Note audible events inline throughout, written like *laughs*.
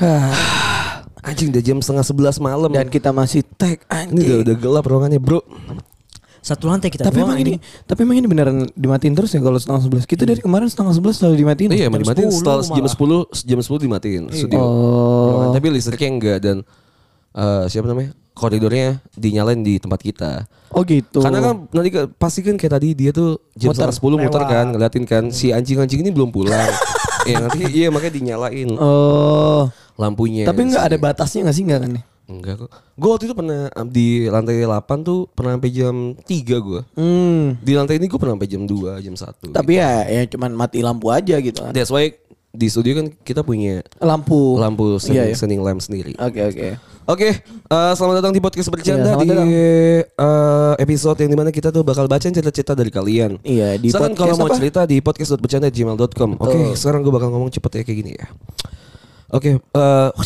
*sighs* Anjing udah jam setengah sebelas malam. Dan kita masih tag anjing Ini udah, udah gelap ruangannya bro. Satu lantai kita Tapi doang, emang ini, anjing. tapi emang ini beneran dimatiin terus ya kalau setengah sebelas. Kita dari kemarin setengah sebelas selalu dimatiin. Iya emang jam dimatiin 10 setelah jam. 10 jam 10 dimatiin studio. Oh. Ruangan. Tapi listriknya enggak dan eh, siapa namanya? Koridornya dinyalain di tempat kita. Oh gitu. Karena kan nanti ke- pasti kan kayak tadi dia tuh jam Muter. setengah 10 muter kan ngeliatin kan si anjing-anjing ini belum pulang. *laughs* Iya nanti iya makanya dinyalain Oh. lampunya. Tapi nggak ada batasnya nggak sih nggak kan? nih? Enggak kok. Gue waktu itu pernah di lantai 8 tuh pernah sampai jam 3 gue. Hmm. Di lantai ini gue pernah sampai jam 2, jam 1. Tapi ya ya cuman mati lampu aja gitu kan. That's why di studio kan kita punya Lampu. lampu Iya, standing, iya. standing lamp sendiri. Oke oke. Oke, eh, selamat datang di podcast bercanda Iya, di datang. eh, episode yang di mana kita tuh bakal bacain cerita-cerita dari kalian. Iya, di Silakan kalau podcast mau apa? cerita di podcast.bercanda@gmail.com. Oke, sekarang gue bakal ngomong cepet ya kayak gini ya. Oke, eh *laughs*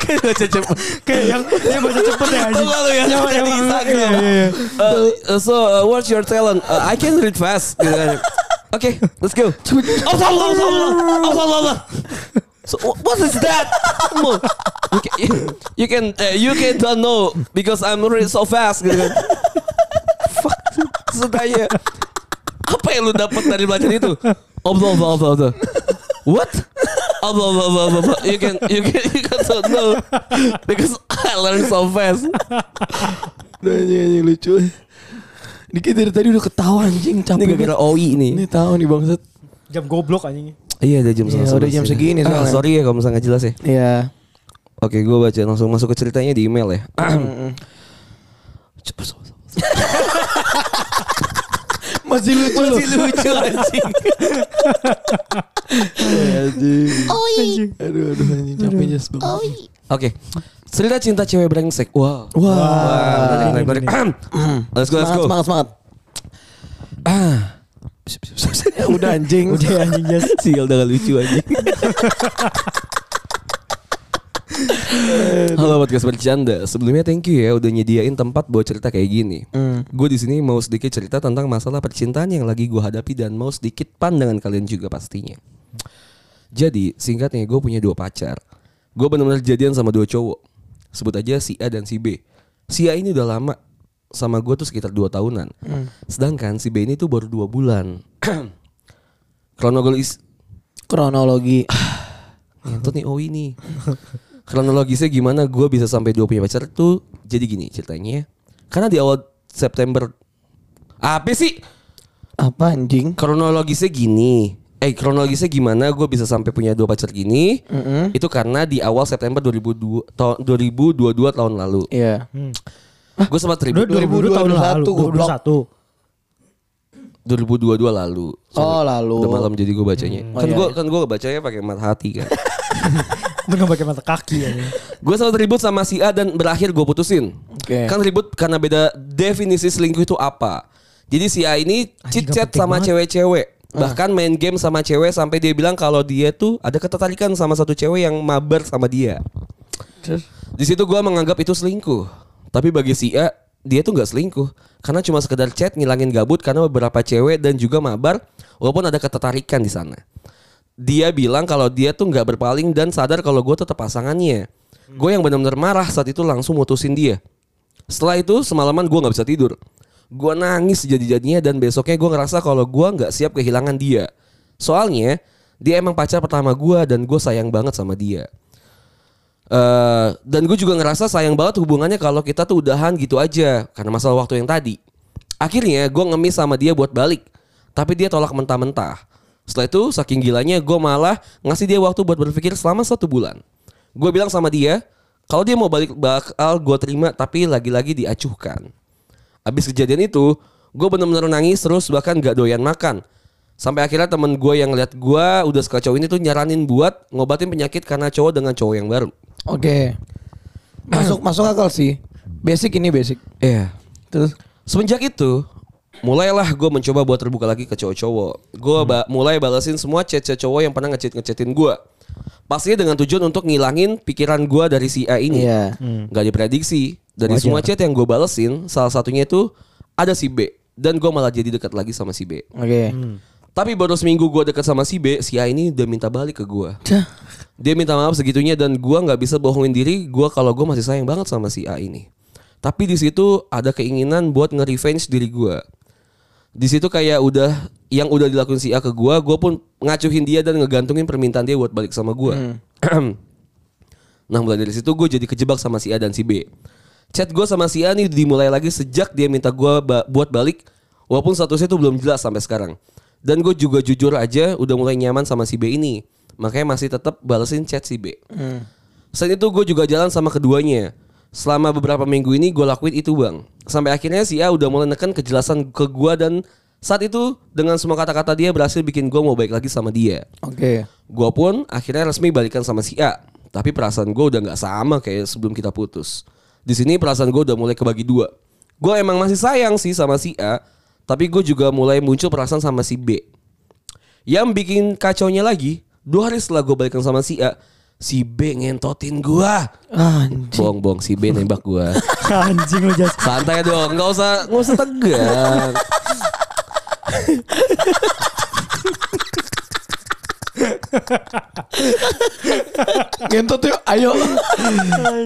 kayak baca cepet. Kayak yang yang baca cepet ya anjing. Lu ya, Yang- yang- Instagram. Uh, so uh, what's your talent? Uh, I can read fast. Gitu kan. Oke, let's go. Oh, salah, salah, oh, salah. So wh- what is that? You can, you can, uh, you can don't know because I'm read so fast. Gitu kan. Fuck. Terus tanya, apa yang lu dapat dari belajar itu? Oh, blah, blah, blah, blah. What? Oh, blah, blah, blah, blah, blah. You can, you can, you can don't know because I learn so fast. Anjing anjing lucu. Dikit dari tadi udah ketawa anjing Ini capek. gara-gara OI nih. Ini tahu nih bangsat. Jam goblok anjing. Iya udah jam Iya, udah jam ya. segini Ah, sorry ya kalau misalnya nggak jelas ya. Iya. Oke, gue baca langsung masuk ke ceritanya di email ya. Cepet. *laughs* Masih lucu loh. lucu anjing. *laughs* Aduh aduh anjing capek jas banget. Oke. Cerita cinta cewek brengsek. Wow. Menarik, menarik, menarik. Let's go, let's go. semangat semangat. Ah. *clears throat* Udah anjing. *laughs* Udah anjing jas. *laughs* Sial udah lucu anjing. Halo podcast bercanda. Sebelumnya thank you ya udah nyediain tempat buat cerita kayak gini. Hmm. Gue di sini mau sedikit cerita tentang masalah percintaan yang lagi gue hadapi dan mau sedikit pandangan kalian juga pastinya. Jadi singkatnya gue punya dua pacar. Gue benar-benar jadian sama dua cowok. Sebut aja si A dan si B. Si A ini udah lama sama gue tuh sekitar dua tahunan. Sedangkan si B ini tuh baru dua bulan. *clears throat* Kronologis Kronologi. *sighs* Ngentot nih oh ini. Kronologisnya gimana gue bisa sampai dua punya pacar tuh jadi gini ceritanya. Karena di awal September apa sih? Apa anjing? Kronologisnya gini. Eh kronologisnya gimana gue bisa sampai punya dua pacar gini? Itu karena di awal September 2002 ta- 2022 tahun lalu. Iya. Gue sempat ribut 2022 tahun 2021, lalu. goblok. 2022 lalu. Oh, lalu. Udah malam jadi gue bacanya. Oh, kan iya, gue iya. kan gue bacanya pakai mata hati kan. *laughs* Udah nggak pakai mata kaki *laughs* anjing. gue sempat ribut sama si A dan berakhir gue putusin. Oke. Kan ribut karena beda definisi selingkuh itu apa. Jadi si A ini chit chat gak sama cewek-cewek. Bahkan main game sama cewek sampai dia bilang kalau dia tuh ada ketertarikan sama satu cewek yang mabar sama dia. Di situ gue menganggap itu selingkuh. Tapi bagi si A, dia tuh nggak selingkuh. Karena cuma sekedar chat ngilangin gabut karena beberapa cewek dan juga mabar walaupun ada ketertarikan di sana. Dia bilang kalau dia tuh nggak berpaling dan sadar kalau gue tetap pasangannya. Gue yang benar-benar marah saat itu langsung mutusin dia. Setelah itu semalaman gue nggak bisa tidur. Gue nangis jadi-jadinya dan besoknya gue ngerasa kalau gue nggak siap kehilangan dia. Soalnya dia emang pacar pertama gue dan gue sayang banget sama dia. Eh, dan gue juga ngerasa sayang banget hubungannya kalau kita tuh udahan gitu aja karena masalah waktu yang tadi. Akhirnya gue ngemis sama dia buat balik, tapi dia tolak mentah-mentah. Setelah itu saking gilanya gue malah ngasih dia waktu buat berpikir selama satu bulan. Gue bilang sama dia, kalau dia mau balik bakal gue terima tapi lagi-lagi diacuhkan. Abis kejadian itu, gue bener-bener nangis terus bahkan gak doyan makan. Sampai akhirnya temen gue yang lihat gue udah suka cowok ini tuh nyaranin buat ngobatin penyakit karena cowok dengan cowok yang baru. Oke. Masuk masuk akal sih. Basic ini basic. Iya. Terus Semenjak itu, mulailah gue mencoba buat terbuka lagi ke cowok-cowok. Gue ba- mulai balasin semua chat-chat cowok yang pernah ngechat ngechatin gue. Pastinya dengan tujuan untuk ngilangin pikiran gue dari si A ini. Iya. Gak diprediksi. Dari Wajar. semua chat yang gue balesin, salah satunya itu ada si B. Dan gue malah jadi dekat lagi sama si B. oke. Tapi baru seminggu gue dekat sama si B, si A ini udah minta balik ke gue. Dia minta maaf segitunya dan gua nggak bisa bohongin diri gua kalau gua masih sayang banget sama si A ini. Tapi di situ ada keinginan buat nge-revenge diri gua. Di situ kayak udah yang udah dilakuin si A ke gua, gua pun ngacuhin dia dan ngegantungin permintaan dia buat balik sama gua. *clears throat* nah, mulai dari situ gue jadi kejebak sama si A dan si B. Chat gua sama si A nih dimulai lagi sejak dia minta gua ba- buat balik walaupun statusnya itu belum jelas sampai sekarang. Dan gue juga jujur aja udah mulai nyaman sama si B ini. Makanya masih tetap balesin chat si B. Selain itu gue juga jalan sama keduanya. Selama beberapa minggu ini gue lakuin itu bang. Sampai akhirnya si A udah mulai neken kejelasan ke gue dan saat itu dengan semua kata-kata dia berhasil bikin gue mau baik lagi sama dia. Oke. Gue pun akhirnya resmi balikan sama si A. Tapi perasaan gue udah nggak sama kayak sebelum kita putus. Di sini perasaan gue udah mulai kebagi dua. Gue emang masih sayang sih sama si A, tapi gue juga mulai muncul perasaan sama si B. Yang bikin kacaunya lagi, dua hari setelah gue balikan sama si A, si B ngentotin gue. Anjing. Bohong-bohong si B nembak gue. *laughs* Anjing lu jas. Santai dong, nggak usah nggak usah tegang. *laughs* Gentot yuk, ayo.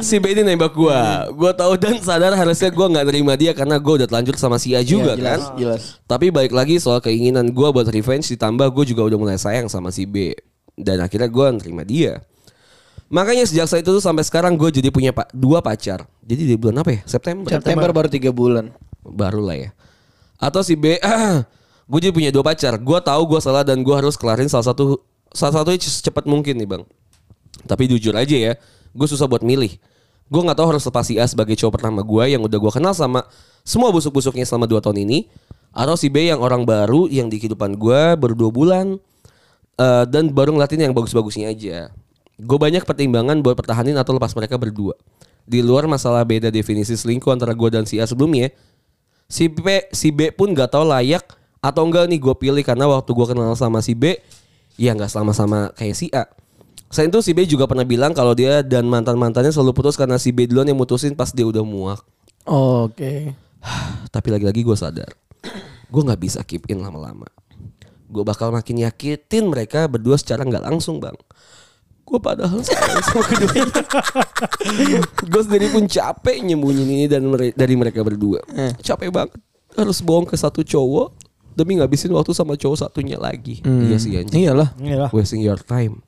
si B ini nembak gua. Gua tahu dan sadar harusnya gua nggak terima dia karena gua udah telanjur sama si A juga Iya, jelas, kan. jelas. Tapi balik lagi soal keinginan gua buat revenge ditambah gua juga udah mulai sayang sama si B. Dan akhirnya gua nerima dia. Makanya sejak saat itu tuh sampai sekarang gue jadi punya pak dua pacar. Jadi di bulan apa ya? September. September baru tiga bulan. Baru lah ya. Atau si B, *clears throat* gue jadi punya dua pacar. Gue tahu gue salah dan gue harus kelarin salah satu salah satunya secepat mungkin nih bang. Tapi jujur aja ya, gue susah buat milih. Gue nggak tahu harus lepas si A sebagai cowok pertama gue yang udah gue kenal sama semua busuk-busuknya selama dua tahun ini, atau si B yang orang baru yang di kehidupan gue baru dua bulan eh, dan baru ngeliatin yang bagus-bagusnya aja. Gue banyak pertimbangan buat pertahanin atau lepas mereka berdua. Di luar masalah beda definisi selingkuh antara gue dan si A sebelumnya, si B si B pun nggak tahu layak atau enggak nih gue pilih karena waktu gue kenal sama si B ya nggak sama-sama kayak si A. Selain itu si B juga pernah bilang kalau dia dan mantan mantannya selalu putus karena si B duluan yang mutusin pas dia udah muak. Oke. *sighs* Tapi lagi-lagi gue sadar, gue nggak bisa keep in lama-lama. Gue bakal makin nyakitin mereka berdua secara nggak langsung bang. Gue padahal *laughs* sayang sama keduanya. *laughs* gue sendiri pun capek nyembunyiin ini dan mere- dari mereka berdua. Capek banget. Harus bohong ke satu cowok demi ngabisin waktu sama cowok satunya lagi. Iya sih anjing. Iyalah. Iyalah. Wasting your time.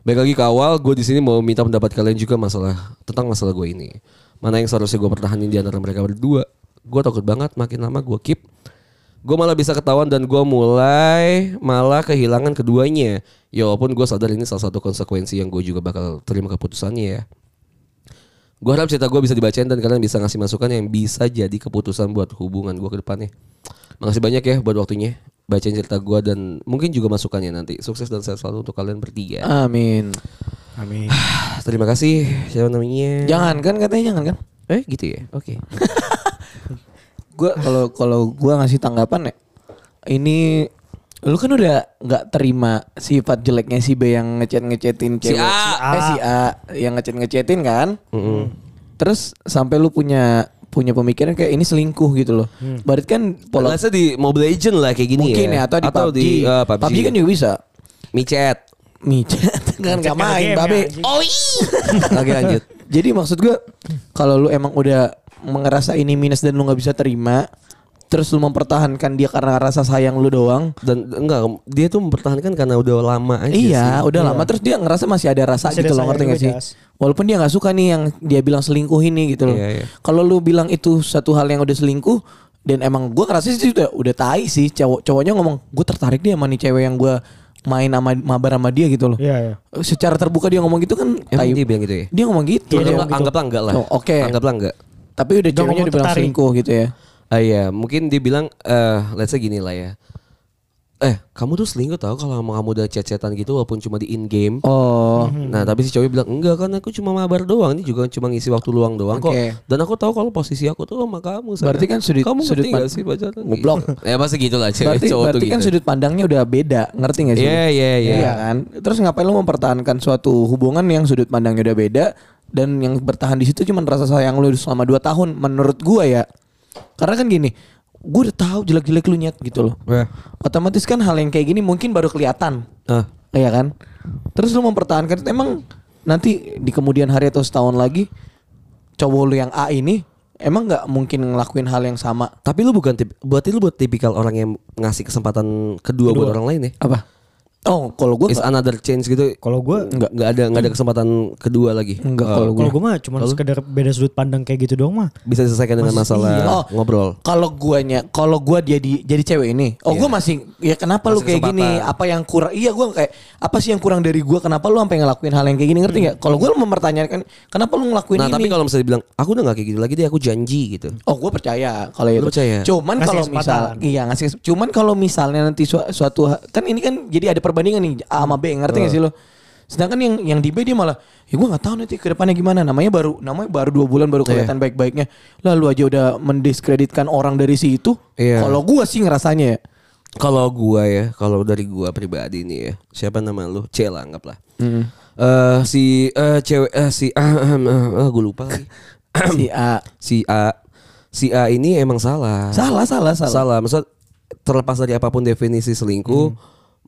Baik lagi ke awal, gue di sini mau minta pendapat kalian juga masalah tentang masalah gue ini. Mana yang seharusnya gue pertahanin di antara mereka berdua? Gue takut banget makin lama gue keep. Gue malah bisa ketahuan dan gue mulai malah kehilangan keduanya. Ya walaupun gue sadar ini salah satu konsekuensi yang gue juga bakal terima keputusannya ya. Gue harap cerita gue bisa dibacain dan kalian bisa ngasih masukan yang bisa jadi keputusan buat hubungan gue ke depannya. Makasih banyak ya buat waktunya. Bacain cerita gue dan mungkin juga masukannya nanti. Sukses dan sehat selalu untuk kalian bertiga. Amin. Amin. Terima kasih. Siapa namanya? Jangan kan katanya jangan kan? Eh gitu ya. Oke. *laughs* Gua kalau kalau gua ngasih tanggapan ya. Ini lu kan udah nggak terima sifat jeleknya si B yang ngechat ngechatin Si cewek. A. Eh si A yang ngechat ngechatin kan? Terus sampai lu punya punya pemikiran kayak ini selingkuh gitu loh. Berarti kan pola di Mobile Legend lah kayak gini mungkin ya, atau di PUBG. di eh, PUBG. PUBG kan juga bisa. micet. Micet *laughs* kan nggak Ngecek main, game ya, babe. anjing. Oh Lagi *laughs* lanjut. Jadi maksud gue kalau lu emang udah ngerasa ini minus dan lu nggak bisa terima, terus lu mempertahankan dia karena rasa sayang lu doang. Dan enggak, dia tuh mempertahankan karena udah lama aja iya, sih. udah lama terus dia ngerasa masih ada rasa Masih ada gitu loh, ngerti gak sih? Jas. Walaupun dia nggak suka nih yang dia bilang selingkuh ini gitu loh. Iya, iya. Kalau lu bilang itu satu hal yang udah selingkuh dan emang gua ngerasa sih udah udah tai sih cowok cowoknya ngomong gue tertarik dia sama nih cewek yang gua main sama mabar sama dia gitu loh. Iya, iya. Secara terbuka dia ngomong gitu kan Emang tai. dia bilang gitu ya? Dia ngomong gitu. Iya, dia Dia- ngomong gitu. Anggaplah enggak lah. Oh, oke. Anggaplah enggak. Tapi udah Dia ceweknya dibilang tertarik. selingkuh gitu ya. Ah iya, mungkin dia bilang eh let's say gini lah ya. eh kamu tuh selingkuh tau kalau sama kamu udah chat-chatan gitu walaupun cuma di in game. Oh. Nah tapi si cowok bilang enggak kan aku cuma mabar doang ini juga cuma ngisi waktu luang doang kok. Oke. Dan aku tahu kalau posisi aku tuh sama kamu. Sarah. Berarti kan sudut- kamu sudut ngerti gak pan- sih pacaran? Goblok. *laughs* ya pasti gitu lah cewek Berarti, cowok berarti tuh kan gitu. sudut pandangnya udah beda, ngerti gak sih? Iya iya iya. Iya kan? Terus ngapain lu mempertahankan suatu hubungan yang sudut pandangnya udah beda dan yang bertahan di situ cuma rasa sayang lu selama 2 tahun menurut gua ya. Karena kan gini, gua udah tahu jelek-jelek lu nyet gitu loh. Wah. Otomatis kan hal yang kayak gini mungkin baru kelihatan. Ah. Iya kan? Terus lu mempertahankan emang nanti di kemudian hari atau setahun lagi cowok lu yang A ini emang nggak mungkin ngelakuin hal yang sama. Tapi lu bukan tip, berarti lu buat tipikal orang yang ngasih kesempatan kedua, buat orang lain ya? Apa? Oh, kalau gua Is nggak- another change gitu. Kalau gue Nggak nggak ada nggak ada kesempatan kedua lagi. Enggak, Oh, kalau kalau gue mah cuma sekedar beda sudut pandang kayak gitu doang mah. bisa diselesaikan dengan masalah Iya. Oh. ngobrol. Kalau guanya, kalau gua dia di, jadi cewek ini, oh gua masih ya kenapa lu Iya. Masih kayak gini? kesempatan. Apa yang kurang? Iya gua kayak apa sih yang kurang dari gua? Kenapa lu sampai ngelakuin hal yang kayak gini? Ngerti nggak? Kalau gua mempertanyakan kenapa lu ngelakuin Nah ini? tapi kalau misalnya dibilang aku udah gak kayak gitu lagi deh aku janji gitu. Oh, gue percaya kalau itu. Lu percaya? Cuman kalau misal, iya ngasih. Cuman kalau misalnya nanti su- suatu kan ini kan jadi ada perbandingan nih A sama B, ngerti nggak sih lo? Sedangkan yang yang di B dia malah, ya gue nggak tahu nanti ke depannya gimana. Namanya baru, namanya baru dua bulan baru kelihatan baik-baiknya. Lalu aja udah mendiskreditkan orang dari situ. Iya. Kalau gue sih ngerasanya ya. Kalau gua ya, kalau dari gua pribadi nih ya, siapa nama lu? C lah anggaplah. Eh si eh, cewek eh, si ah, ah, gue lupa lagi. *coughs* si A. si A si A ini emang salah. Salah, salah, salah. Salah. Maksud terlepas dari apa pun definisi selingkuh,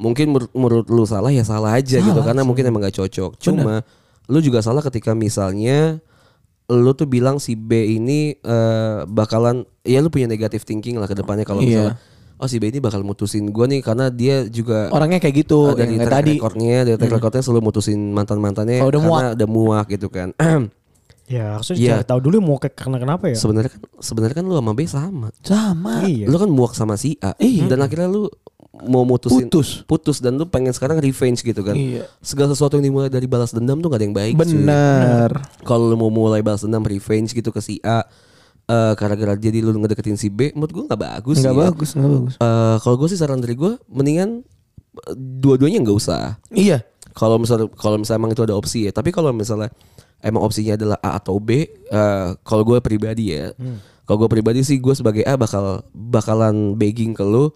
mungkin menurut, menurut lu salah ya salah aja gitu karena mungkin emang gak cocok. Cuma lu juga salah ketika misalnya lu tuh bilang si B ini eh, bakalan ya lu punya negative thinking lah ke depannya kalau misalnya oh si B ini bakal mutusin gua nih karena dia juga Orangnya kayak gitu. uh, dari track tadi. recordnya dari track recordnya selalu mutusin mantan mantannya Oh, udah karena udah muak gitu kan *clears throat* Ya harusnya Iya. cari tahu dulu mau kayak karena kenapa ya. sebenarnya kan sebenarnya kan lu sama B sama Sama. Iya. lu kan muak sama si A Iya. dan akhirnya lu mau mutusin Putus. putus dan lu pengen sekarang revenge gitu kan Iya. segala sesuatu yang dimulai dari balas dendam tuh gak ada yang baik cuy. Bener. kalau lu mau mulai balas dendam revenge gitu ke si A eh gara-gara jadi lu ngedeketin si B menurut gua nggak bagus Nggak sih ya. bagus, nggak bagus. Eh, kalau gue sih saran dari gue mendingan eh, dua-duanya nggak usah Iya. kalau misalnya kalau misalnya emang itu ada opsi ya tapi kalau misalnya emang opsinya adalah A atau B eh, kalau gue pribadi ya kalau gue pribadi sih gue sebagai A bakal bakalan begging ke lu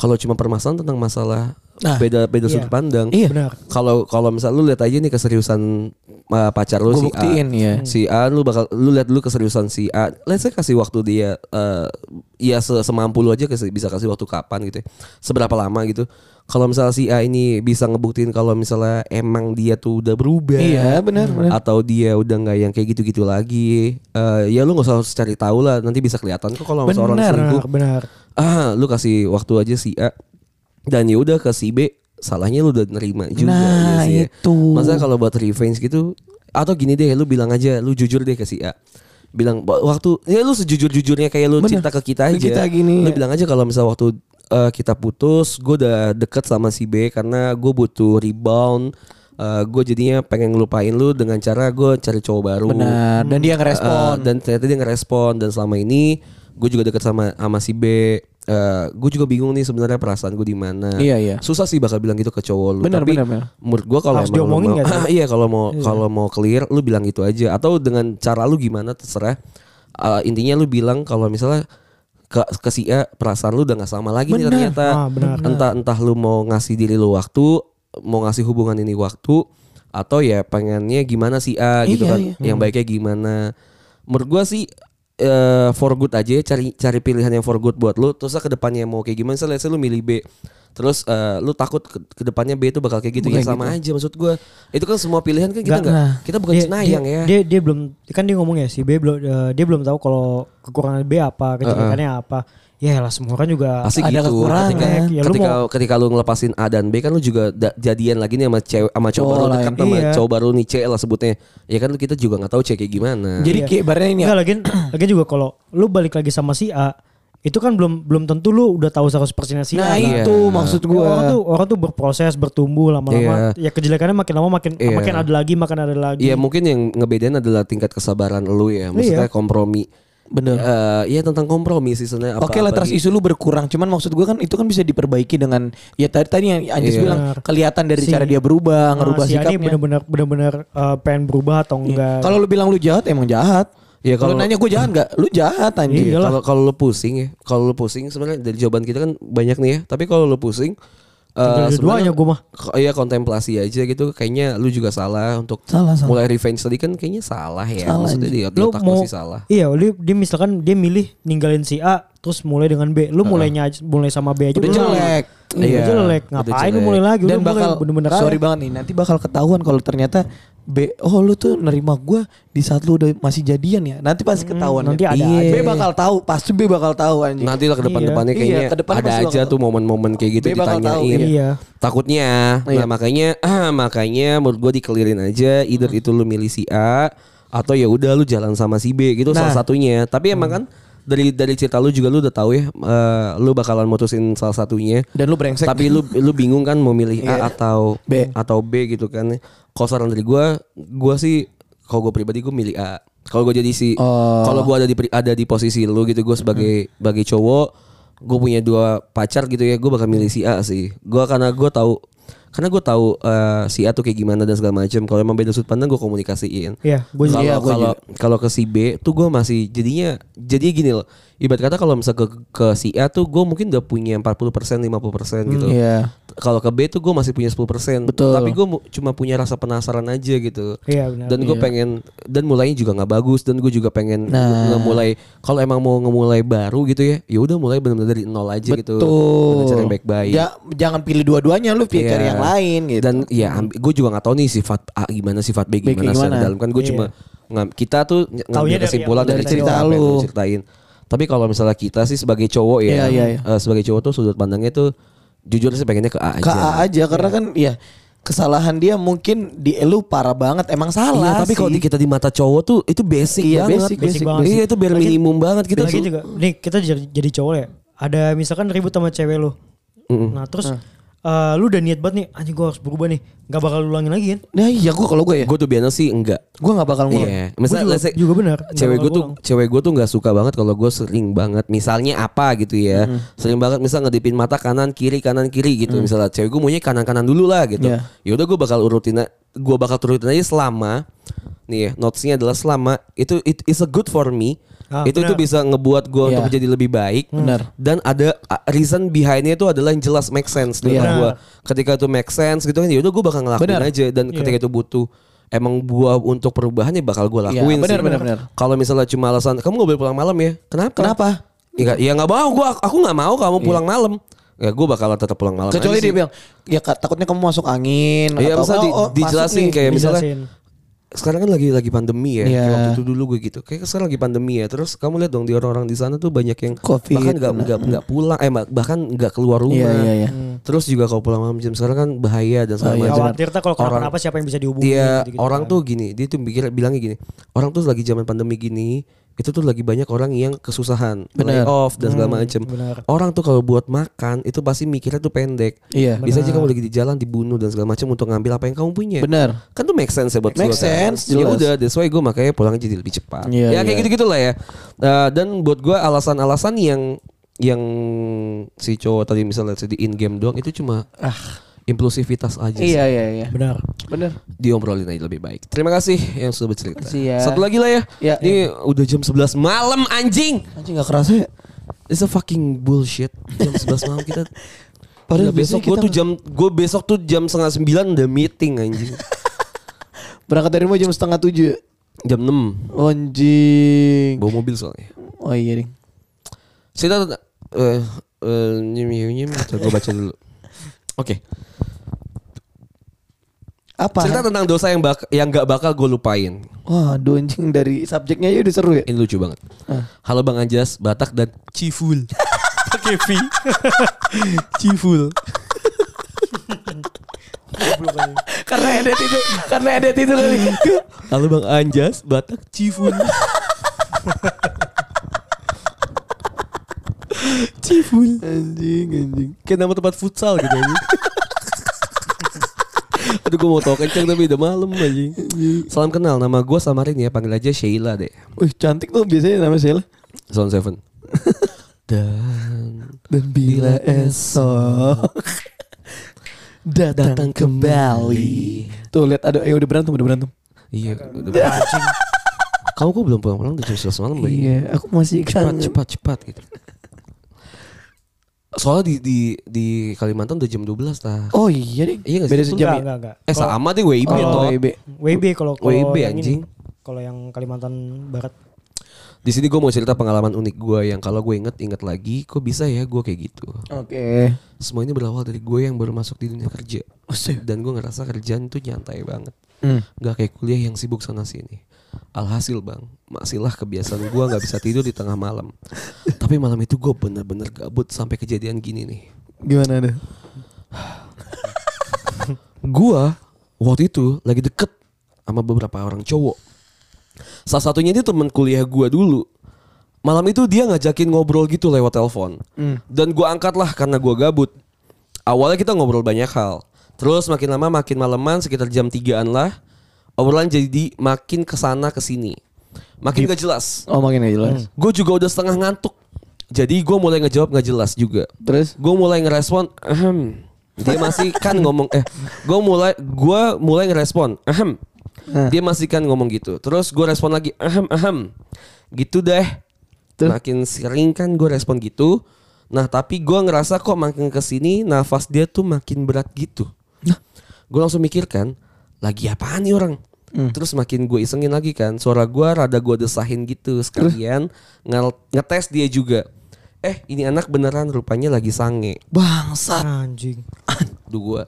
kalau cuma permasalahan tentang masalah Nah, beda beda iya. sudut pandang Iya. Benar. kalau kalau misalnya lu lihat aja nih keseriusan uh, pacar lu Gua si buktiin, A iya. si A lu bakal lu lihat dulu keseriusan si A let's say kasih waktu dia uh, ya se- semampu lu aja kasih- bisa kasih waktu kapan gitu ya. seberapa lama gitu kalau misalnya si A ini bisa ngebuktiin kalau misalnya emang dia tuh udah berubah Iya, benar, benar. atau dia udah nggak yang kayak gitu-gitu lagi uh, ya lu nggak usah cari tahu lah nanti bisa kelihatan kok kalau misalnya orang Benar. selingkuh Benar, ah lu kasih waktu aja si A dan ya udah ke si B salahnya lu udah nerima juga Nah, ya sih ya. itu. masa kalau buat revenge gitu atau gini deh lu bilang aja lu jujur deh ke si A bilang "Ba- waktu ya lu sejujur jujurnya kayak lu Bener. cerita ke kita Ke aja kita gini, lu ya. bilang aja kalau misal waktu eh, kita putus gue udah deket sama si B karena gue butuh rebound gue jadinya pengen ngelupain lu dengan cara gue cari cowok baru Benar. Dan dia Uh, ngerespon. dan ternyata dia ngerespon dan selama ini gue juga deket sama sama si B. gue juga bingung nih sebenarnya perasaan gue di mana. Iya, iya. Susah sih bakal bilang gitu ke cowok lu. Benar, Tapi benar, benar. menurut gue kalau Harus diomongin mau, nggak sih? *laughs* iya kalau mau kalau mau clear lu bilang gitu aja atau dengan cara lu gimana terserah. Uh, intinya lu bilang kalau misalnya ke, ke si A perasaan lu udah nggak sama lagi nih Benar. ternyata. Ah, benar. Entah entah lu mau ngasih diri lu waktu, mau ngasih hubungan ini waktu atau ya pengennya gimana si A gitu Iya, kan. iya. Yang baiknya gimana. Menurut gua sih eh, for good aja ya, cari cari pilihan yang for good buat lu terus ke depannya mau kayak gimana misalnya say lu milih B terus eh, lu takut ke, ke depannya B itu bakal kayak gitu ya Kayak sama aja maksud gua itu kan semua pilihan kan kita Nggak, nah. kita bukan Dia- cenayang dia, ya Dia dia belum kan dia ngomong ya si B belum eh, dia belum tahu kalau kekurangan B apa, kejelekannya apa. Ya lah semua orang juga pasti Ada gitu kekurangan. ketika Ya, lu ketika, mau- ketika lu ngelepasin A dan B kan lu juga da- jadian lagi nih sama cewek sama cowok Cowok baru dekat sama Iya. cowok baru nih C lah sebutnya ya kan kita juga nggak tahu C kayak gimana Jadi kayak ibaratnya ini ya. Enggak lagi *clears throat* lagi juga kalau lu balik lagi sama si A itu kan belum belum tentu lu udah tahu 100% si A. Nah, kan? Iya. itu maksud gua. orang tuh orang tuh berproses bertumbuh lama-lama ya kejelekannya makin lama makin Iya. makin ada lagi makin ada lagi Iya mungkin yang ngebedain adalah tingkat kesabaran lu ya maksudnya kompromi Bener. eh, ya tentang kompromi sih sebenarnya. Oke lah trust gitu. issue lu berkurang Cuman maksud gue kan itu kan bisa diperbaiki dengan Ya tadi tadi yang Anjis Iya. bilang Kelihatan dari Si- cara dia berubah Ngerubah si sikapnya benar-benar benar-benar eh, pengen berubah atau Iya. enggak. Kalau lu bilang lu jahat emang jahat Ya, Kalau nanya gue jahat gak Lu jahat anjing Iya. Kalau kalau lu pusing ya, kalau lu pusing sebenarnya dari jawaban kita kan banyak nih ya. Tapi kalau lu pusing eh sebenarnya dua-duanya gua mah. Iya kontemplasi aja gitu. Kayaknya lu juga salah untuk Salah, salah. mulai revenge tadi kan kayaknya salah ya. Salah, Maksudnya di, di lu otak mau masih salah. Iya, lu dia misalkan dia milih ninggalin si A terus mulai dengan B. Lu mulainya aja- mulai sama B aja Udah lu- jelek. Iya, Iya, jelek. udah Ngapain lu mulai lagi? Dan lu mulai bakal bener-bener Sorry aja. banget nih Nanti bakal ketahuan kalau ternyata B Oh lu tuh nerima gue Di saat lu udah masih jadian ya Nanti pasti ketahuan nanti ya. ada Iya. aja. B bakal tahu Pasti B bakal tahu anjing Nanti lah ke depan-depannya Iya. kayaknya Iya, ke depan ada aja bakal- tuh momen-momen kayak gitu Dia bakal tahu, ditanyain. Iya. Takutnya. Iya. Nah, makanya ah *clears throat* makanya menurut gue dikelirin aja either itu lu milih si A atau ya udah lu jalan sama si B gitu salah Nah. satunya. Tapi emang kan dari dari cerita lu juga lu udah tahu ya eh, lu bakalan mutusin salah satunya. Dan lu brengsek Tapi lu lu bingung kan mau milih Iya. A atau B. atau B gitu kan. Kalau saran dari gua, gua sih kalau gue pribadi gue milih A. Kalau gue jadi si Oh. kalau gua ada di ada di posisi lu gitu gue sebagai sebagai cowok, gue punya dua pacar gitu ya, gue bakal milih si A sih. Gua karena gue tahu karena gue tahu eh, si A tuh kayak gimana dan segala macam. Kalau emang beda sudut pandang gue komunikasiin. Iya, Kalau Iya, kalau kalau ke si B tuh gue masih jadinya jadi gini loh. Ibarat kata kalau misal ke ke si A tuh gue mungkin udah punya 40% 50% gitu. Iya Kalau ke B tuh gue masih punya 10% Betul. Tapi gue cuma punya rasa penasaran aja gitu Iya, benar. Dan gue pengen Dan mulainya juga gak bagus Dan gue juga pengen Nah. Ngemulai Kalau emang mau ngemulai baru gitu ya ya udah mulai benar-benar dari nol aja gitu Betul Dengan cara yang baik-baik Ja- Jangan pilih dua-duanya Lu pilih Iya. cari yang lain gitu Dan ya gue juga gak tahu nih sifat A gimana Sifat B B gimana, gimana. secara dalam Kan gue Iya. cuma Kita tuh ngambil dari kesimpulan yang- dari, dari cerita apa yang lu. ceritain Tapi kalau misalnya kita sih sebagai cowok Iya, ya iya, iya. eh, Sebagai cowok tuh sudut pandangnya tuh Jujur sih pengennya ke A aja Ke A aja Karena kan ya Kesalahan dia mungkin di elu parah banget Emang salah Iya, tapi kalau di kita di mata cowok tuh itu basic Iya, banget. basic, basic banget Iya, itu bare Lagi- minimum banget kita Lagi tuh. juga, nih kita jadi, jadi cowok ya. Ada misalkan ribut sama cewek lu. Nah terus eh, lu udah niat banget nih, anjing gue harus berubah nih. Gak bakal ulangin lagi kan? Nah iya gue kalau gue ya Gue tuh biasa sih enggak. Gue gak bakal ngulang Iya. Gua Misalnya juga, let's say, juga benar. Nggak cewek gue tuh ulang. cewek gue tuh nggak suka banget kalau gue sering banget misalnya apa gitu ya sering banget misal ngedipin mata kanan kiri kanan kiri gitu misalnya cewek gue maunya kanan kanan dulu lah gitu Iya. ya udah gue bakal urutin gue bakal turutin aja selama nih ya notesnya adalah selama itu it is a good for me Ah, itu benar. tuh bisa ngebuat gue untuk Iya. menjadi lebih baik Benar. dan ada reason behindnya itu adalah yang jelas make sense menurut Iya. gue ketika itu make sense gitu kan ya udah gue bakal ngelakuin Benar. aja dan ketika itu butuh emang gua untuk perubahan ya bakal gue Iya, lakuin benar, sih. benar, benar. Kalau misalnya cuma alasan kamu gak boleh pulang malam ya, kenapa? Kenapa? Ya nggak- ya nggak mau, gua aku nggak mau kamu pulang malam. Ya gue bakalan tetap pulang malam. Kecuali aja dia sih. bilang Ya takutnya kamu masuk angin Iya, atau, misalnya di- oh, oh, dijelasin nih. kayak misalnya Dijelasin. Sekarang kan lagi lagi pandemi ya. Iya. Kayak Waktu itu dulu gue gitu. Kayak sekarang lagi pandemi ya. Terus kamu lihat dong di orang-orang di sana tuh banyak yang Covid. bahkan nggak nggak nggak pulang, eh bahkan nggak keluar rumah. Iya, iya, iya. Terus juga kalau pulang malam jam sekarang kan bahaya dan segala Bahaya, macam. Khawatir tak kalau Orang- kenapa-napa siapa yang bisa dihubungi. Dia gitu-gitu orang kan. tuh gini, dia tuh mikir bilangnya gini. Orang tuh lagi zaman pandemi gini, itu tuh lagi banyak orang yang kesusahan, Benar. lay off dan segala macam. benar. Orang tuh kalau buat makan itu pasti mikirnya tuh pendek. Iya. Bisa aja kamu lagi di jalan dibunuh dan segala macam untuk ngambil apa yang kamu punya. Benar. Kan tuh make sense ya buat Make gua kan. sense, Ya udah, that's why gue makanya pulang jadi lebih cepat. Iya, ya kayak iya. gitu-gitu lah ya. Uh, dan buat gue alasan-alasan yang yang si cowok tadi misalnya di in game doang itu cuma ah impulsivitas aja sih. Iya, iya, iya. Benar. Benar. Diobrolin aja lebih baik. Terima kasih yang sudah bercerita. Ya. Satu lagi lah ya. Ya. Ini udah jam 11 malam anjing. Anjing gak kerasa ya? It's a fucking bullshit. Jam 11 malam kita *laughs* Padahal besok gue kita- tuh jam gue besok tuh jam setengah sembilan udah meeting anjing. *laughs* Berangkat dari rumah jam setengah tujuh ya? jam 6 Anjing. bawa mobil soalnya. Oh iya ding. Tentang eh eh nyim nyim nyim gue baca dulu. *laughs* Oke. Apa? Cerita tentang dosa yang bak yang gak bakal gue lupain. Wah, aduh, anjing dari subjeknya aja udah seru ya. Ini lucu banget. Halo Bang Anjas, Batak dan Ciful. *laughs* Pakai V. *laughs* Ciful. *laughs* karena edit itu, karena edit itu kali. Halo Bang Anjas, Batak Ciful. Ciful. anjing, anjing. Kayak nama tempat futsal gitu anjing. Aduh gue mau tau kenceng tapi udah malam anjing. Salam kenal, nama gue samarin ya, panggil aja Sheila deh. Wih cantik tuh biasanya nama Sheila. Zone Seven. *laughs* Dan Dan bila esok *laughs* datang kembali. Tuh lihat ada eh udah berantem udah berantem. iya, udah *laughs* Kamu kok belum pulang-pulang udah jam 11 malam? Iya, aku masih cepat kangen. cepat cepat gitu. Soalnya di di di Kalimantan udah jam 12 lah. Oh iya deh. Iya nggak sih? Beda sejam Enggak, ya. enggak, enggak. Eh sama deh WIB Oh, toh. WIB. WB kalau kalau WIB, anjing. Kalau yang Kalimantan Barat. Di sini gue mau cerita pengalaman unik gue yang kalau gue inget inget lagi, kok bisa ya gue kayak gitu. Oke. Semua ini berawal dari gue yang baru masuk di dunia kerja. Oh. Dan gue ngerasa kerjaan itu nyantai banget. Hmm. Gak kayak kuliah yang sibuk sana sini. Alhasil bang, masihlah kebiasaan gue gak bisa tidur di tengah malam. Tapi malam itu gue bener-bener gabut sampai kejadian gini nih. Gimana deh? Gua waktu itu lagi deket sama beberapa orang cowok. Salah satunya ini temen kuliah gua dulu. Malam itu dia ngajakin ngobrol gitu lewat telepon. Dan gua angkat lah karena gua gabut. Awalnya kita ngobrol banyak hal. Terus makin lama makin maleman sekitar jam 3-an lah. Obrolan jadi makin ke sana ke sini. Makin gak jelas. Oh makin gak jelas. Gue juga udah setengah ngantuk. Jadi gue mulai ngejawab gak jelas juga Terus? gue mulai ngerespon ahem. dia masih *laughs* kan ngomong eh gue mulai gue mulai ngerespon ahem. dia masih kan ngomong gitu terus gue respon lagi ahem ahem gitu deh Terus? makin sering kan gue respon gitu nah tapi gue ngerasa kok makin ke sini nafas dia tuh makin berat gitu gue langsung mikir kan lagi apaan nih orang Terus makin gue isengin lagi kan Suara gue rada gue desahin gitu Sekalian nge- ngetes dia juga Eh ini anak beneran rupanya lagi sange Bangsat. Anjing. Duh gue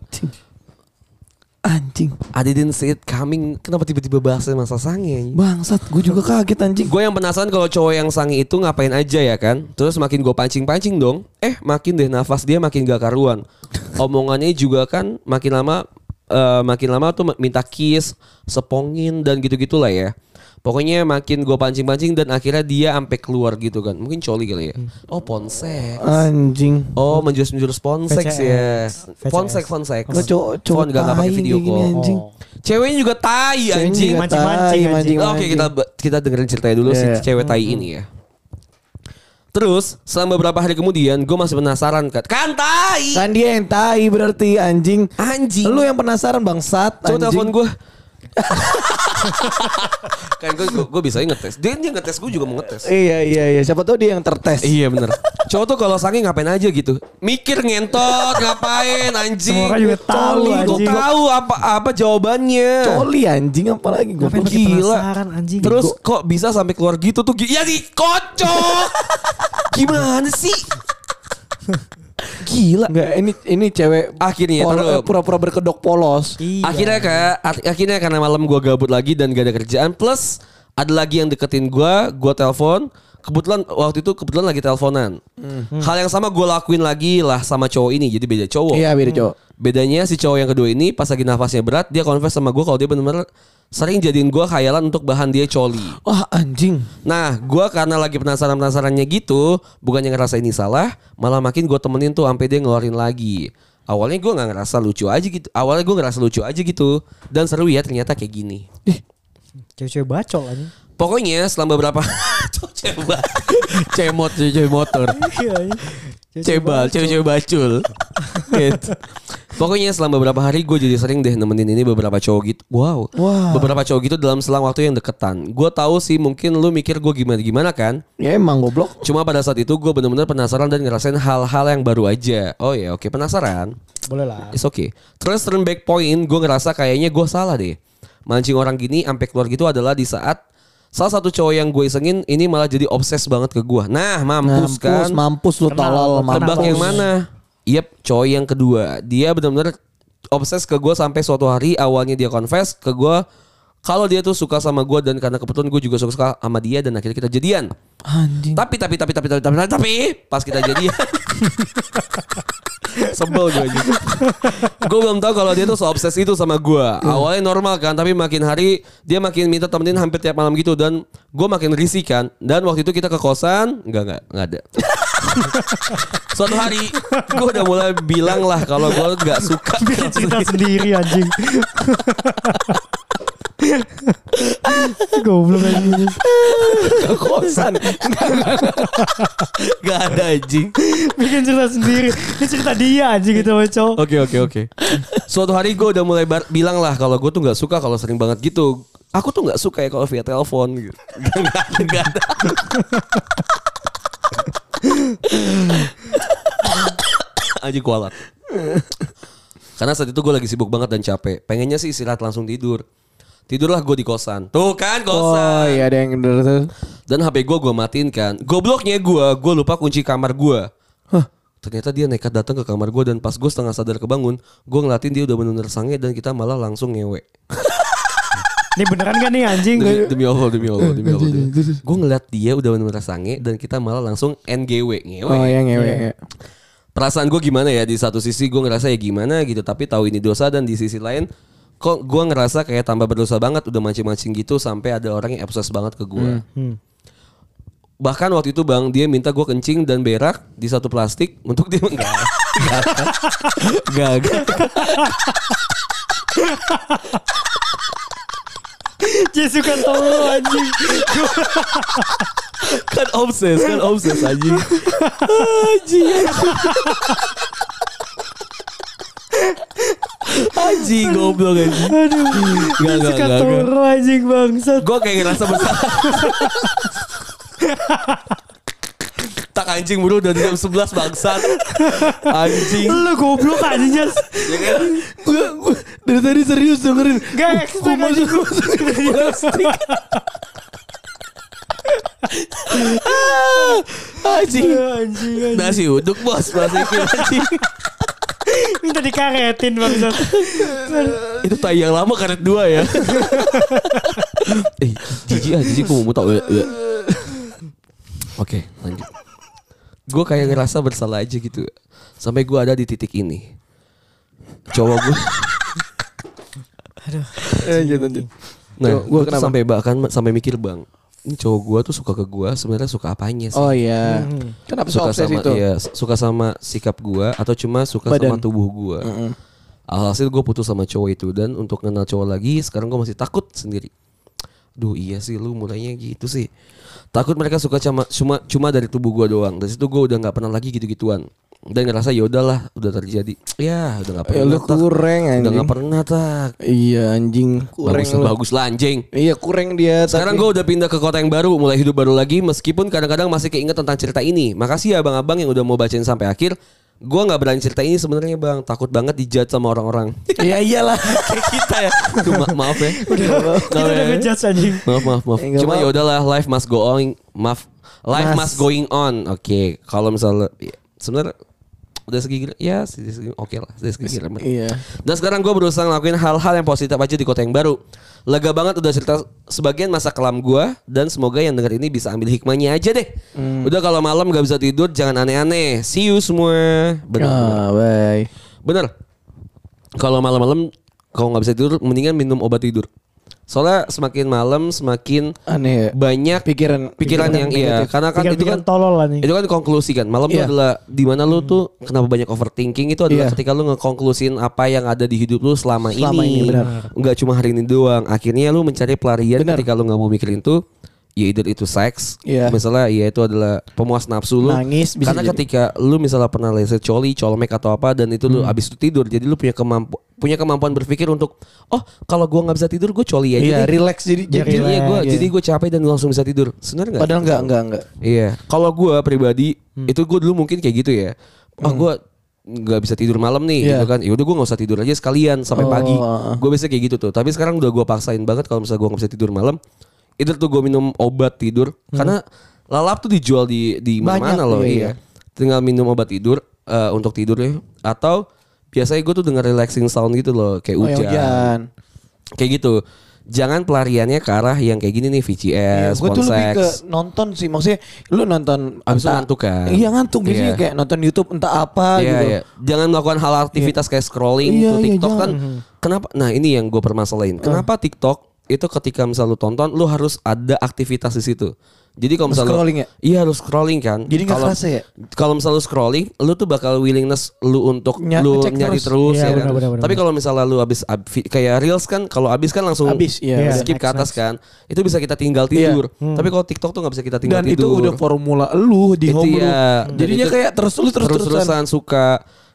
Anjing. I didn't see it coming Kenapa tiba-tiba bahasnya masa sange Bangsat. Gue juga kaget anjing. Gue yang penasaran kalau cowok yang sange itu ngapain aja ya kan Terus makin gue pancing-pancing dong Eh makin deh nafas dia makin gak karuan *laughs* Omongannya juga kan makin lama eh, Makin lama tuh minta kiss Sepongin dan gitu-gitu lah ya Pokoknya makin gue pancing-pancing dan akhirnya dia sampai keluar gitu kan Mungkin coli kali ya Oh ponsek Anjing. Oh menjurus-menjurus ponsek ya. Ponsek ponsek Lo cowok cowok gak, gak pakai video call anjing. Oh. Ceweknya juga tai Ceweknya anjing juga Mancing-mancing, tai, anjing. mancing, Oke kita kita dengerin ceritanya dulu Iya. si cewek tai ini ya. Terus selama beberapa hari kemudian gue masih penasaran kan. Kan tai. Kan dia yang tai berarti anjing. Anjing. Lu yang penasaran bangsat. Coba anjing. telepon gue. *laughs* kan gue gue bisa ngetes. Dia dia ngetes gue juga mau ngetes. Iya iya iya. Siapa tahu dia yang tertes. Iya bener Cowok tuh kalau sange ngapain aja gitu Mikir ngentot Ngapain anjing Semua orang juga tahu, Coli, Gue anjing. tahu apa apa jawabannya Coli anjing apalagi gue. Gila. penasaran, anjing? Terus kok bisa sampai keluar gitu tuh? Ya di kocok. *laughs* Gimana sih? Gila. Enggak ini ini cewek Akhirnya eh, pura-pura berkedok polos. Iya. Akhirnya kak, ak- akhirnya karena malam gua gabut lagi dan gak ada kerjaan. Plus ada lagi yang deketin gua, gua telepon. Kebetulan waktu itu kebetulan lagi teleponan. Hal yang sama gue lakuin lagi lah sama cowok ini. Jadi beda cowok. Iya beda cowok. Bedanya si cowok yang kedua ini pas lagi nafasnya berat dia confess sama gue kalau dia bener-bener sering jadiin gue khayalan untuk bahan dia coli. Wah anjing. Nah, gua karena lagi penasaran-penasarannya gitu, bukannya ngerasa ini salah, malah makin gue temenin tuh sampai dia ngeluarin lagi. Awalnya gua nggak ngerasa lucu aja gitu. Awalnya gue ngerasa lucu aja gitu. Dan seru ya ternyata kayak gini. Cewek-cewek bacol anjing. Pokoknya selama beberapa *laughs* coba *laughs* cemot cewek motor. Iya. Cewek-cewek Cebal, cewek-cewek bacul. Gitu. Pokoknya selama beberapa hari gue jadi sering deh nemenin ini beberapa cowok gitu. Wow. Wah. Beberapa cowok gitu dalam selang waktu yang deketan. Gue tahu sih mungkin lu mikir gue gimana-gimana kan. Ya emang goblok. Cuma pada saat itu gue bener-bener penasaran dan ngerasain hal-hal yang baru aja. Oh ya oke penasaran. Boleh lah. It's okay. Terus turn back point gue ngerasa kayaknya gue salah deh. Mancing orang gini sampai keluar gitu adalah di saat salah satu cowok yang gue isengin ini malah jadi obses banget ke gue. Nah mampus, kan. mampus lu tolol kenal. Tebak mampus. yang mana? Yep, cowok yang kedua. Dia benar-benar obses ke gue sampai suatu hari awalnya dia confess ke gue kalau dia tuh suka sama gue dan karena kebetulan gue juga suka sama dia dan akhirnya kita jadian. Anjing. Tapi tapi tapi tapi tapi tapi tapi, tapi pas kita jadian. *laughs* Sebel gue aja. Gue belum tahu kalau dia tuh se-obses itu sama gue Awalnya normal kan Tapi makin hari Dia makin minta temenin hampir tiap malam gitu Dan gue makin risih kan. Dan waktu itu kita ke kosan Enggak enggak Enggak ada. *laughs* Suatu hari gue udah mulai bilang lah kalau gue nggak suka Bikin cerita sendiri anjing. *laughs* *laughs* Goblok anjing. Ke kosan. Gak ada anjing. Bikin cerita sendiri. Ini cerita dia anjing gitu cowok. Oke oke oke. Suatu hari gue udah mulai bar- bilang lah kalau gue tuh nggak suka kalau sering banget gitu. Aku tuh nggak suka ya kalau via telepon gitu. Gak ada, gak ada. Anjing kualat. Karena saat itu gue lagi sibuk banget dan capek. Pengennya sih istirahat langsung tidur. Tidurlah gue di kosan. Tuh kan Oh kosan. iya ada yang bener tuh. Dan HP gue gue matiin kan. Gobloknya gue, gue lupa kunci kamar gue. Ternyata dia nekat datang ke kamar gue dan pas gue setengah sadar kebangun, gue ngeliatin dia udah bener-bener sange dan kita malah langsung ngewe. *laughs* Ini beneran gak nih anjing? Demi, demi Allah, demi Allah, demi Allah. Gue ngeliat dia udah bener-bener sange dan kita malah langsung NGW, ngewe. Oh yang ngewe. ya. Perasaan gue gimana ya? Di satu sisi gue ngerasa ya gimana gitu, tapi tahu ini dosa dan di sisi lain kok gue ngerasa kayak tambah berdosa banget udah mancing-mancing gitu sampai ada orang yang obses banget ke gue. Hmm. Bahkan waktu itu bang dia minta gue kencing dan berak di satu plastik untuk dia *laughs* enggak enggak enggak suka tau lu anjing. kan obses kan obses anjing anjing anjing *laughs* goblok anjing Aduh. enggak, tau enggak. lu anjing bangsat. gue kayak ngerasa bersalah tak anjing bro udah jam 11 bangsat anjing Lu goblok anjing Jas. ya kan Gue gue dari tadi serius dengerin. Gak expect anjing. anjing Anjing anjing. nasi uduk bos masukin anjing dikaretin bangsat. *laughs* Itu tai yang lama karet dua ya. *laughs* eh, jijik ah, jijik gue mau muntah. Eh, eh. Oke, lanjut. Gue kayak ngerasa bersalah aja gitu. Sampai gue ada di titik ini. Cowok gue. *laughs* Lanjut lanjut. Nah, gue gua kenapa? sampai bahkan sampai mikir bang. Ini cowok gue tuh suka ke gue sebenarnya suka apanya sih? Oh iya. Kenapa so suka obses sama itu? iya, suka sama sikap gua atau cuma suka Badan. sama tubuh gua. Alhasil gue putus sama cowok itu dan untuk kenal cowok lagi sekarang gue masih takut sendiri. Duh iya sih lu mulainya gitu sih. Takut mereka suka cuma cuma cuma dari tubuh gua doang. Dari situ gue udah nggak pernah lagi gitu-gituan. Dan ngerasa ya udahlah udah terjadi. Ya udah nggak Ya pernah. lu Tak. kurang Udah anjing. nggak pernah tak. Iya anjing kurang Bagus, lu. bagus lah anjing. Iya kurang dia. Sekarang tapi- gue udah pindah ke kota yang baru, mulai hidup baru lagi. Meskipun kadang-kadang masih keinget tentang cerita ini. Makasih ya abang-abang yang udah mau bacain sampai akhir. Gue nggak berani cerita ini sebenarnya bang, takut banget dijat sama orang-orang. Iya *laughs* iyalah. Kayak kita ya. Duh, ma- maaf ya. Kita Maaf udah ya. ngejudge anjing. Maaf maaf maaf. Eh, nggak Cuma ya udahlah, life must go on. Maaf, life Mas. must going on. Oke, kalau misalnya ya, sebenarnya udah segi ya segi- segi- oke lah, udah segi Iya. dan sekarang gue berusaha ngelakuin hal-hal yang positif aja di kota yang baru. Lega banget udah cerita sebagian masa kelam gue dan semoga yang denger ini bisa ambil hikmahnya aja deh. Hmm. Udah kalau malam gak bisa tidur jangan aneh-aneh. See you semua. Bener. Ah, bye. Bener. Kalau malam-malam kalau nggak bisa tidur mendingan minum obat tidur. Soalnya semakin malam semakin Aneh ya. banyak Pikiran- pikiran, pikiran yang iya negatif. karena kan itu kan Pikiran tolol lah nih. itu kan konklusi kan malam itu Iya. adalah di mana lu tuh kenapa banyak overthinking itu adalah Iya. ketika lu ngekonklusin apa yang ada di hidup lu selama, Selama ini, ini, benar. nggak cuma hari ini doang akhirnya lu mencari pelarian Benar. ketika lu nggak mau mikirin itu ya either itu seks Iya. misalnya ya itu adalah pemuas nafsu lu Nangis bisa karena jadi. ketika lu misalnya pernah leset coli colmek atau apa dan itu lu Hmm. abis itu tidur jadi lu punya kemampu punya kemampuan berpikir untuk oh kalau gua nggak bisa tidur gue coli aja Iya, deh. relax jadi jadi jadi iya gua Iya. jadi gue capek dan langsung bisa tidur sebenarnya nggak Padahal enggak enggak enggak. Iya, kalau gue pribadi Hmm. itu gue dulu mungkin kayak gitu ya. Ah gue nggak bisa tidur malam nih, Iya. gitu kan. Yaudah gue nggak usah tidur aja sekalian sampai Oh, pagi. ah, ah. Gue biasa kayak gitu tuh. Tapi sekarang udah gue paksain banget kalau misalnya gue nggak bisa tidur malam, itu tuh gue minum obat tidur. Karena lalap tuh dijual di di Hmm. Mana-mana loh. iya, Iya, iya. Tinggal minum obat tidur eh, untuk tidur ya. Atau biasanya gue tuh denger relaxing sound gitu loh, kayak Oh, hujan. hujan. Kayak gitu. Jangan pelariannya ke arah yang kayak gini nih VCS, gue Iya, tuh lebih ke nonton sih maksudnya lu nonton Abis entah- ngantuk kan? Iya ngantuk biasanya Iya. kayak nonton YouTube entah apa Iya, gitu. iya. Jangan melakukan hal aktivitas kayak scrolling Iya, tuh iya, TikTok kan. jangan. Kenapa? Nah ini yang gue permasalahin. Kenapa TikTok itu ketika misal lu tonton lu harus ada aktivitas di situ. Jadi kalau misal lu- Scrolling ya? Iya harus scrolling kan. Jadi Kalau- ya? Kalau misal lu scrolling, lu tuh bakal willingness lu untuk Nya- lu nyari terus. terus, Iya, ya kan? benar, benar, benar. Tapi kalau misalnya lu abis ab- kayak reels kan kalau abis kan langsung Abis, iya. Skip ke Next, atas next. kan. Itu bisa kita tinggal Iya. tidur. Tapi kalau TikTok tuh nggak bisa kita tinggal Dan itu tidur. udah formula lu di Itu home lu. ya. Dan Jadinya itu kayak terus lu terus terusan. terus-terusan suka.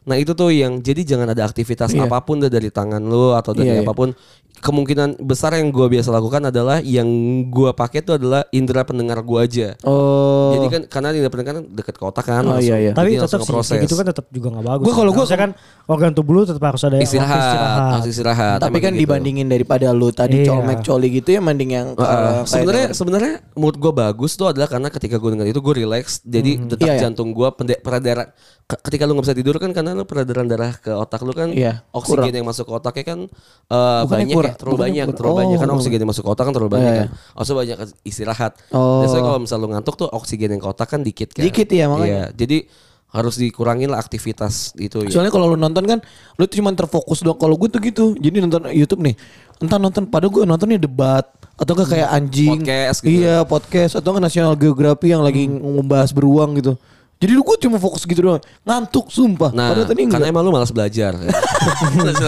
Nah itu tuh yang jadi jangan ada aktivitas Iya. apa pun deh dari tangan lu atau dari Iya, iya. apa pun. Kemungkinan besar yang gua biasa lakukan adalah yang gua pakai tuh adalah indera pendengar gua aja. Oh. Jadi kan karena indera pendengar kan deket ke otak kan. Oh, langsung. iya, iya. Tapi tetap sih gitu kan tetap juga gak bagus. Gua kalau gua- Harusnya kan organ tubuh lu tetap harus ada waktu istirahat, harus istirahat. Tapi kan gitu. dibandingin daripada lu tadi Iya. colmek coli gitu ya mending yang Uh, uh, sebenarnya sebenarnya mood gue bagus tuh adalah karena ketika gue dengar itu gue relax jadi detak Iya, iya. jantung gue peredaran ke- ketika lu nggak bisa tidur kan karena lu peredaran darah ke otak lu kan Iya, oksigen kurang. yang masuk ke otaknya kan uh, banyak kurang, ya terlalu banyak kurang. terlalu banyak kan Oh. oksigen yang masuk ke otak kan terlalu banyak Iya, kan also banyak istirahat Oh. biasanya kalau misal lu ngantuk tuh oksigen yang ke otak kan dikit kan Dikit ya, makanya. Iya, jadi harus dikurangin lah aktivitas itu ya. Soalnya kalau lu nonton kan lu tuh cuma terfokus doang. Kalau gue tuh gitu. Jadi nonton YouTube nih. Entah nonton padahal gue nontonnya debat atau enggak kayak anjing. Podcast gitu. Iya, podcast atau enggak National Geography yang lagi membahas beruang gitu. Jadi lu gue cuma fokus gitu doang. Ngantuk sumpah. Nah, Padahal tadi karena emang lu malas belajar. *laughs*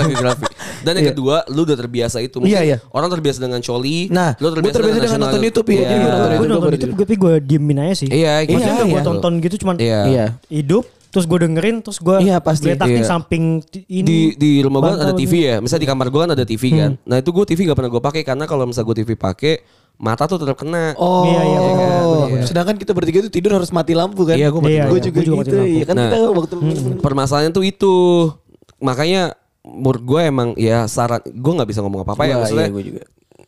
Geographic. Dan yang Iya. kedua, lu udah terbiasa itu. Mungkin Iya, iya. Orang terbiasa dengan coli. Nah, lu gua terbiasa dengan National- nonton YouTube, iya. Iya. Jadi gua nonton Gue YouTube nonton tidur. tapi gue diemin aja sih. Iya. Maksudnya Iya, gue iya. tonton gitu cuman Iya. Iya. hidup terus gue dengerin terus gue Iya, pasti. letakin Iya. samping ti- ini Di di rumah gua bantal ada TV ya. Misalnya di kamar gua kan ada TV kan. Nah, itu gua TV gak pernah gua pakai karena kalau misalnya gua TV pakai mata tuh tetap kena. Oh, Iya, iya, benar, benar, benar. Sedangkan kita bertiga itu tidur harus mati lampu kan? Iya, gua mati Iya, Gue iya, juga, juga gitu. mati lampu. Iya kan Nah. kita waktu Permasalahannya tuh itu. Makanya menurut gue emang ya saran gue nggak bisa ngomong apa-apa ya Wah, maksudnya iya, gua juga.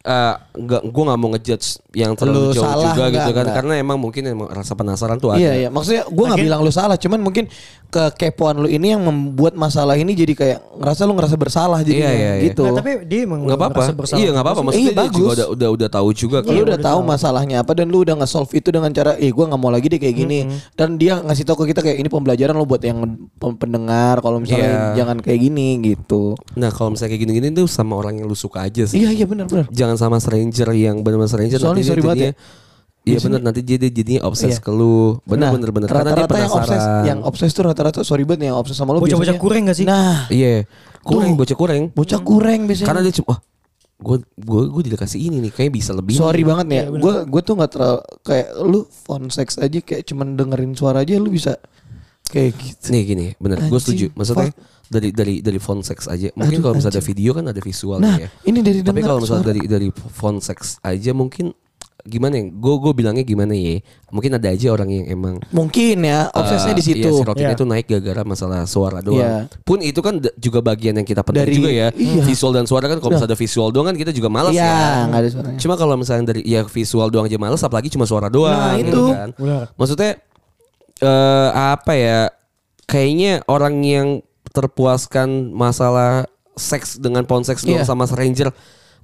Eh, nggak gue nggak mau ngejudge yang terlalu Lu jauh salah, juga nggak, gitu kan nggak. karena emang mungkin emang rasa penasaran tuh ada Iya iya maksudnya gue nggak bilang lu salah cuman mungkin kekepoan lu ini yang membuat masalah ini jadi kayak ngerasa lu ngerasa bersalah jadi Iya, iya, iya. gitu. Nah, tapi dia emang nggak apa-apa iya nggak apa-apa Iya, maksudnya dia bagus. juga udah udah udah tahu juga lu kalau udah udah tahu masalahnya apa dan lu udah nge-solve itu dengan cara eh gue nggak mau lagi deh kayak gini dan dia ngasih tau ke kita kayak ini pembelajaran lo buat yang pendengar kalau misalnya Iya. jangan kayak gini gitu. nah kalau misalnya kayak gini-gini tuh sama orang yang lu suka aja sih Iya iya benar benar. jangan sama stranger yang benar-benar stranger Soalnya nanti dia sorry banget jadinya Iya benar nanti dia dia jadinya obses Iya. ke lu. Benar Nah, benar benar karena dia rata-rata yang obses penasaran. yang obses tuh rata-rata sorry banget yang obses sama lu Bocah-bocah biasanya- kureng gak sih? Nah, Iya. Kurang bocah kurang. bocah kureng biasanya. Karena dia cuma wah gue gue gue dikasih ini nih kayak bisa lebih. Sorry nih. banget nih ya. Gue gue tuh nggak terlalu kayak lu phone sex aja kayak cuman dengerin suara aja lu bisa kayak gitu. Nih gini, bener, gue setuju. Maksudnya fuck. Dari dari dari phone sex aja. Mungkin kalau misalnya ada video kan ada visual Nah, ya. ini dari Tapi kalau misalnya suara. dari dari phone sex aja mungkin gimana ya? Gue gue bilangnya gimana ya? Mungkin ada aja orang yang emang Mungkin ya obsesnya eh, di situ. Iya, sirotiknya Iya. itu naik gara-gara masalah suara doang. Iya. Pun itu kan juga bagian yang kita penting Dari- juga ya. iya. Visual dan suara kan kalau misalnya ada visual doang kan kita juga malas Iya, ya. nggak ada suaranya. Cuma kalau misalnya dari ya visual doang aja males apalagi cuma suara doang Nah, gitu itu. kan. Maksudnya eh apa ya? Kayaknya orang yang terpuaskan masalah seks dengan sex doang Iya. sama stranger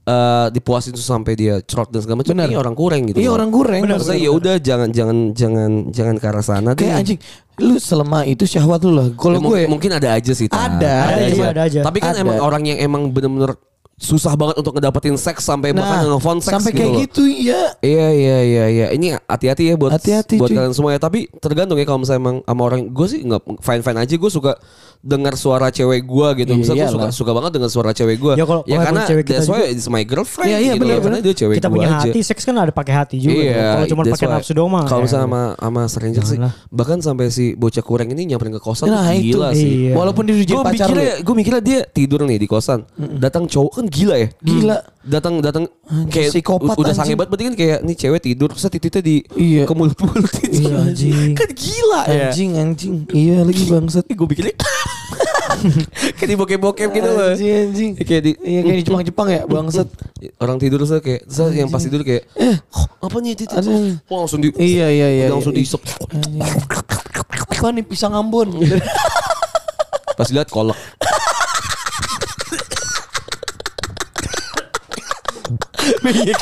eh dipuasin tuh sampai dia cerot dan segala macam Benar. ini orang kurang gitu. Iya orang kurang. Maksudnya ya udah jangan jangan jangan jangan ke arah sana deh. Kayak anjing, lu selemah itu syahwat lu lah. Kalau Ya, gue mung- mungkin ada aja sih. Tan. Ada, ada aja, ada aja. Tapi kan Ada. emang orang yang emang bener-bener susah banget untuk ngedapetin seks sampai bahkan nge-phone seks Nah, sampai gitu kayak loh. gitu iya. Iya iya iya iya. Ini hati-hati ya buat Hati-hati, buat cuy. kalian semua ya. Tapi tergantung ya kalau misalnya emang sama orang gue sih nggak fine fine aja. Gue suka dengar suara cewek gue gitu. Iya, Misalnya gue suka suka banget dengan suara cewek gue. Ya, kalau- kalau karena cewek kita that's why juga- it's my girlfriend. Iya, iya, gitu benar, loh. Karena dia cewek kita punya aja. hati, seks kan ada pakai hati juga. Iya, Kalau cuma pakai nafsu doang mah. Kalau ya. misalnya sama sama stranger sih, bahkan sampai si bocah kurang ini nyamperin ke kosan Nah, itu. gila sih. Iya. Walaupun dia udah jadi Gue pacar lu. mikirnya, gue mikirnya dia tidur nih di kosan. Datang cowok kan gila ya. Gila. Datang datang kayak psikopat, udah sange banget berarti kan kayak nih cewek tidur terus titiknya di Iya. ke mulut-mulut. Iya, anjing. *laughs* kan gila ya. Anjing anjing. Iya lagi bangsat. Gue pikirnya *laughs* *laughs* kayak di bokep-bokep gitu loh. Anjing anjing. Kayak di Iya kayak di Jepang-Jepang ya bangsat. orang tidur terus kayak terus yang pas tidur kayak eh apa nih Aduh. Wah, langsung di Iya iya iya. langsung iya. diisep. Apa nih pisang Ambon? *laughs* pas lihat kolak benyek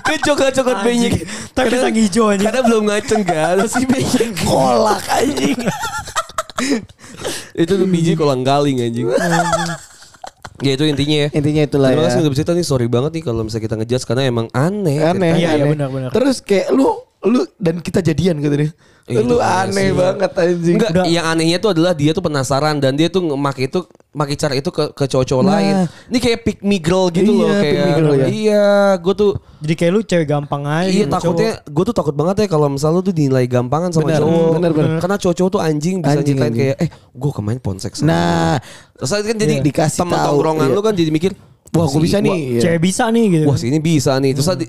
kan coklat coklat benyek Tapi pisang hijau anjing. karena belum ngaceng kan masih benyek Kolak anjing. *laughs* *laughs* itu tuh biji kolang kaling anjing *laughs* Ya itu intinya ya. Intinya itulah Terima ya. kasih udah bercerita nih. Sorry banget nih kalau misalnya kita ngejudge karena emang aneh. Aneh, Iya, iya, aneh. benar-benar. Terus kayak lu lu dan kita jadian gitu deh. Itu lu aneh sih. banget anjing. Enggak, yang anehnya tuh adalah dia tuh penasaran dan dia tuh make itu make cara itu ke ke cowok-cowok Nah. lain. Ini kayak pick me girl gitu loh Iya, pick kayak. girl ya. Iya, gue tuh Jadi kayak lu cewek gampang aja. Iya takutnya gue tuh takut banget ya kalau misal lu tuh dinilai gampangan sama Benar, cowok. benar, benar. Karena cowok-cowok tuh anjing bisa Anjing, anjing. kayak eh gue kemarin ponsek sama Nah, dia." Terus kan jadi Iya. Dikasih teman tahu, tongkrongan iya. lu kan jadi mikir wah gue bisa wah, nih. iya. Cewek bisa nih gitu. Wah sini bisa nih. Terus tadi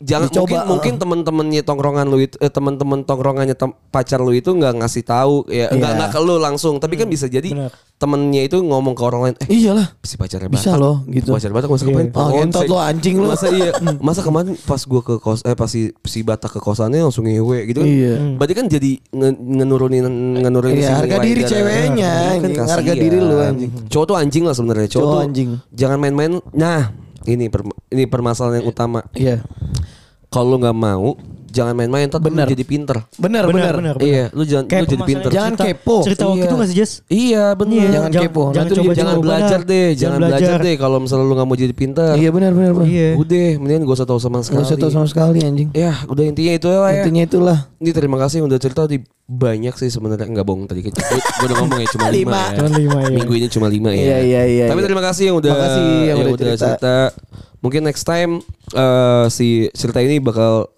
jangan Dicoba, mungkin uh. mungkin teman-temannya tongkrongan lu itu eh, teman-teman tongkrongannya tem- pacar lu itu nggak ngasih tahu ya nggak Iya. nggak ke lu langsung tapi kan bisa jadi benar. temennya itu ngomong ke orang lain eh Iyalah. si pacarnya Bisa Batak. loh, gitu. Pacar Batak masa kemarin Ah, ngentot ponsek. lo, anjing lu. Masa iya *laughs* Masa kemarin pas gua ke kos Eh pas si, si Batak ke kosannya langsung ngewe gitu kan Iya. Berarti kan jadi nge, ngenurunin ngenurunin Iya, si harga diri dan- ceweknya, Iya, kasihan. Harga diri lu, anjing. Cowok tuh anjing lah sebenarnya Cowok, Cowok tuh anjing. Jangan main-main Nah ini per- ini permasalahan yang utama Iya. Kalau lu nggak mau Jangan main-main lu Benar. jadi pinter Benar, Benar, benar. benar. Iya lu jangan Kayak lu jadi pinter Jangan cerita- kepo. Cerita waktu Iya. itu gak sih Jess? Iya bener Iya, Jangan kepo. Jangan coba. Jangan coba belajar dah. deh Jangan belajar deh Kalau misalnya lu nggak mau jadi pinter Iya benar, benar, benar. Iya. Udah mendingan gak usah tahu sama sekali Gak usah tahu sama sekali anjing. Ya udah intinya itu lah ya Intinya itulah. Ini terima kasih udah cerita di banyak sih sebenarnya nggak bohong tadi gue udah ngomong ya cuma *laughs* lima, Lima. ya. Cuma lima, iya. Minggu ini cuma lima ya. Iya, iya, iya, Tapi iya. terima kasih yang udah Makasih yang udah cerita. Mungkin next time eh, si cerita ini bakal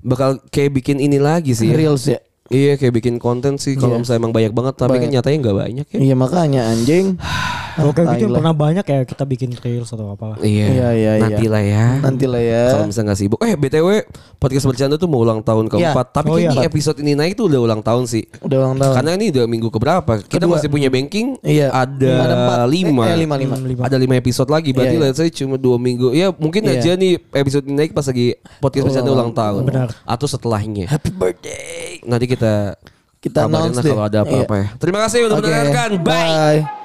bakal kayak bikin ini lagi sih. Reels ya. Iya kayak bikin konten sih kalau Iya. misalnya emang banyak banget tapi kan nyatanya nggak banyak ya. Iya makanya anjing. *sighs* Kalau kayak gitu pernah banyak ya kita bikin reels atau apalah. Iya. Iya, iya, iya. Nanti lah ya. Nanti lah ya. Kalau misalnya nggak sibuk. Eh BTW podcast bercanda tuh mau ulang tahun keempat. Tapi Oh, kayaknya iya. episode ini naik tuh udah ulang tahun sih. Udah ulang tahun. Karena ini udah minggu keberapa? Kita Kedua. masih punya banking. Iya. Ada, Ada empat. lima. Eh, eh, lima, lima. Lima. Ada lima episode lagi. Berarti Iya, iya. let's say cuma dua minggu. Ya mungkin Iya. aja nih episode ini naik pas lagi podcast bercanda ulang tahun. Benar. Atau setelahnya. Happy birthday. Nanti kita Kita announce lah deh. kalau ada apa-apa ya. Terima kasih udah Oke. mendengarkan. Bye. Bye.